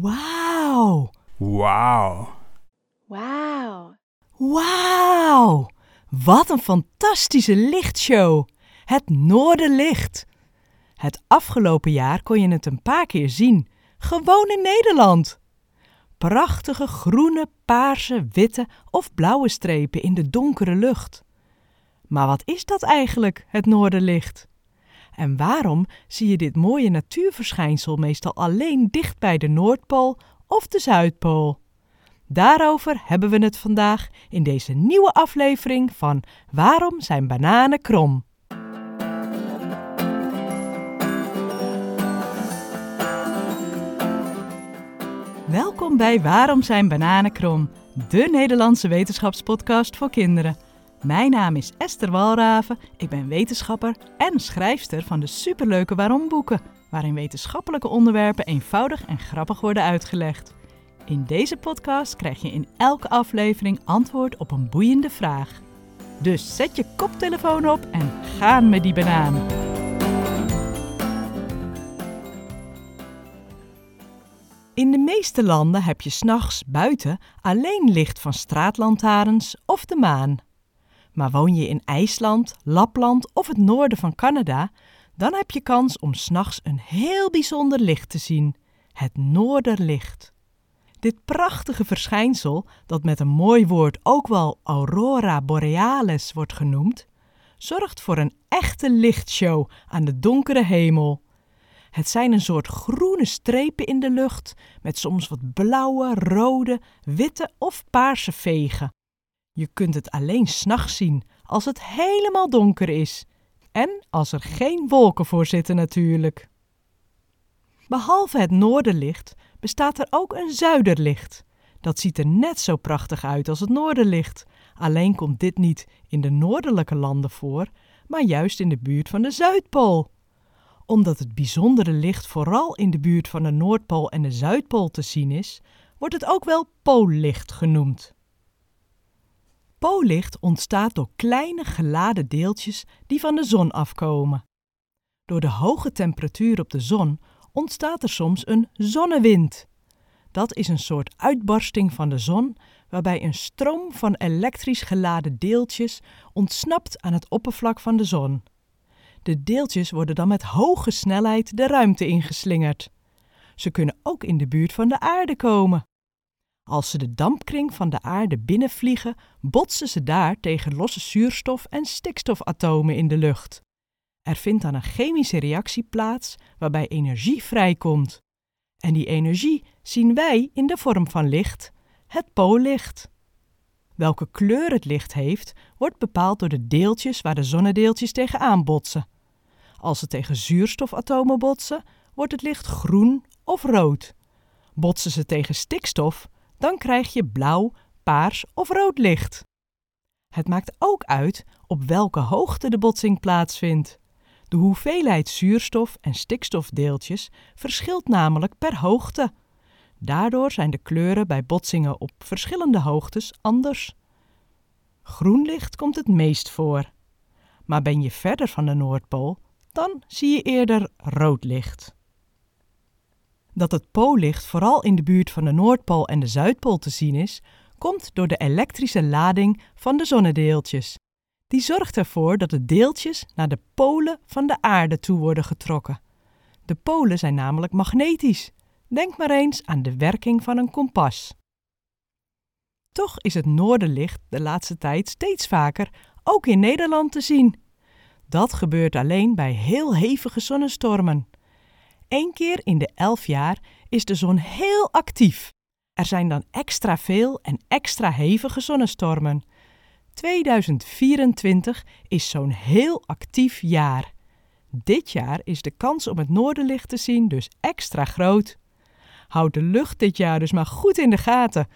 Wauw! Wauw. Wauw. Wauw! Wat een fantastische lichtshow! Het Noorderlicht. Het afgelopen jaar kon je het een paar keer zien, gewoon in Nederland. Prachtige groene, paarse, witte of blauwe strepen in de donkere lucht. Maar wat is dat eigenlijk, het Noorderlicht? En waarom zie je dit mooie natuurverschijnsel meestal alleen dicht bij de Noordpool of de Zuidpool? Daarover hebben we het vandaag in deze nieuwe aflevering van Waarom zijn bananen krom? Welkom bij Waarom zijn bananen krom? De Nederlandse wetenschapspodcast voor kinderen. Mijn naam is Esther Walraven, ik ben wetenschapper en schrijfster van de superleuke Waarom boeken, waarin wetenschappelijke onderwerpen eenvoudig en grappig worden uitgelegd. In deze podcast krijg je in elke aflevering antwoord op een boeiende vraag. Dus zet je koptelefoon op en gaan met die banaan. In de meeste landen heb je s'nachts buiten alleen licht van straatlantaarns of de maan. Maar woon je in IJsland, Lapland of het noorden van Canada, dan heb je kans om s'nachts een heel bijzonder licht te zien: het Noorderlicht. Dit prachtige verschijnsel, dat met een mooi woord ook wel aurora borealis wordt genoemd, zorgt voor een echte lichtshow aan de donkere hemel. Het zijn een soort groene strepen in de lucht met soms wat blauwe, rode, witte of paarse vegen. Je kunt het alleen s'nachts zien als het helemaal donker is en als er geen wolken voor zitten natuurlijk. Behalve het noorderlicht bestaat er ook een zuiderlicht. Dat ziet er net zo prachtig uit als het noorderlicht. Alleen komt dit niet in de noordelijke landen voor, maar juist in de buurt van de Zuidpool. Omdat het bijzondere licht vooral in de buurt van de Noordpool en de Zuidpool te zien is, wordt het ook wel poollicht genoemd. Poollicht ontstaat door kleine geladen deeltjes die van de zon afkomen. Door de hoge temperatuur op de zon ontstaat er soms een zonnewind. Dat is een soort uitbarsting van de zon waarbij een stroom van elektrisch geladen deeltjes ontsnapt aan het oppervlak van de zon. De deeltjes worden dan met hoge snelheid de ruimte ingeslingerd. Ze kunnen ook in de buurt van de aarde komen. Als ze de dampkring van de aarde binnenvliegen, botsen ze daar tegen losse zuurstof- en stikstofatomen in de lucht. Er vindt dan een chemische reactie plaats waarbij energie vrijkomt. En die energie zien wij in de vorm van licht, het poollicht. Welke kleur het licht heeft, wordt bepaald door de deeltjes waar de zonnedeeltjes tegenaan botsen. Als ze tegen zuurstofatomen botsen, wordt het licht groen of rood. Botsen ze tegen stikstof, dan krijg je blauw, paars of rood licht. Het maakt ook uit op welke hoogte de botsing plaatsvindt. De hoeveelheid zuurstof- en stikstofdeeltjes verschilt namelijk per hoogte. Daardoor zijn de kleuren bij botsingen op verschillende hoogtes anders. Groen licht komt het meest voor. Maar ben je verder van de Noordpool, dan zie je eerder rood licht. Dat het poollicht vooral in de buurt van de Noordpool en de Zuidpool te zien is, komt door de elektrische lading van de zonnedeeltjes. Die zorgt ervoor dat de deeltjes naar de polen van de aarde toe worden getrokken. De polen zijn namelijk magnetisch. Denk maar eens aan de werking van een kompas. Toch is het noorderlicht de laatste tijd steeds vaker ook in Nederland te zien. Dat gebeurt alleen bij heel hevige zonnestormen. Eén keer in de elf jaar is de zon heel actief. Er zijn dan extra veel en extra hevige zonnestormen. 2024 is zo'n heel actief jaar. Dit jaar is de kans om het noorderlicht te zien dus extra groot. Houd de lucht dit jaar dus maar goed in de gaten.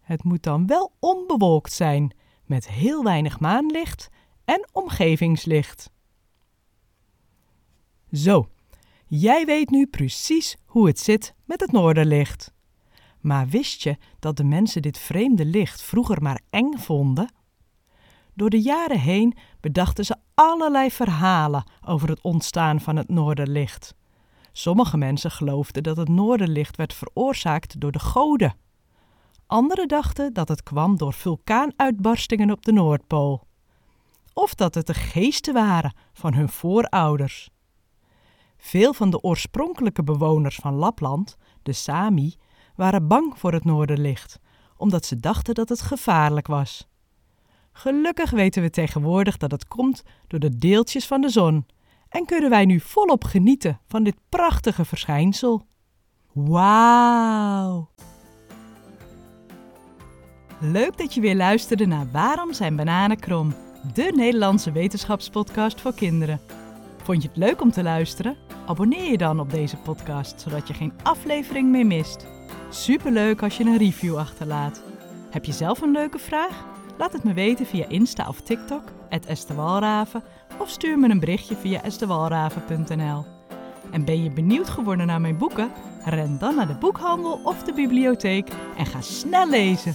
Het moet dan wel onbewolkt zijn, met heel weinig maanlicht en omgevingslicht. Zo, jij weet nu precies hoe het zit met het noorderlicht. Maar wist je dat de mensen dit vreemde licht vroeger maar eng vonden? Door de jaren heen bedachten ze allerlei verhalen over het ontstaan van het noorderlicht. Sommige mensen geloofden dat het noorderlicht werd veroorzaakt door de goden. Anderen dachten dat het kwam door vulkaanuitbarstingen op de Noordpool. Of dat het de geesten waren van hun voorouders. Veel van de oorspronkelijke bewoners van Lapland, de Sami, waren bang voor het noorderlicht, omdat ze dachten dat het gevaarlijk was. Gelukkig weten we tegenwoordig dat het komt door de deeltjes van de zon en kunnen wij nu volop genieten van dit prachtige verschijnsel. Wauw! Leuk dat je weer luisterde naar Waarom zijn bananen krom? De Nederlandse wetenschapspodcast voor kinderen. Vond je het leuk om te luisteren? Abonneer je dan op deze podcast, zodat je geen aflevering meer mist. Superleuk als je een review achterlaat. Heb je zelf een leuke vraag? Laat het me weten via Insta of TikTok, @estewalraven, of stuur me een berichtje via estewalraven.nl. En ben je benieuwd geworden naar mijn boeken? Ren dan naar de boekhandel of de bibliotheek en ga snel lezen.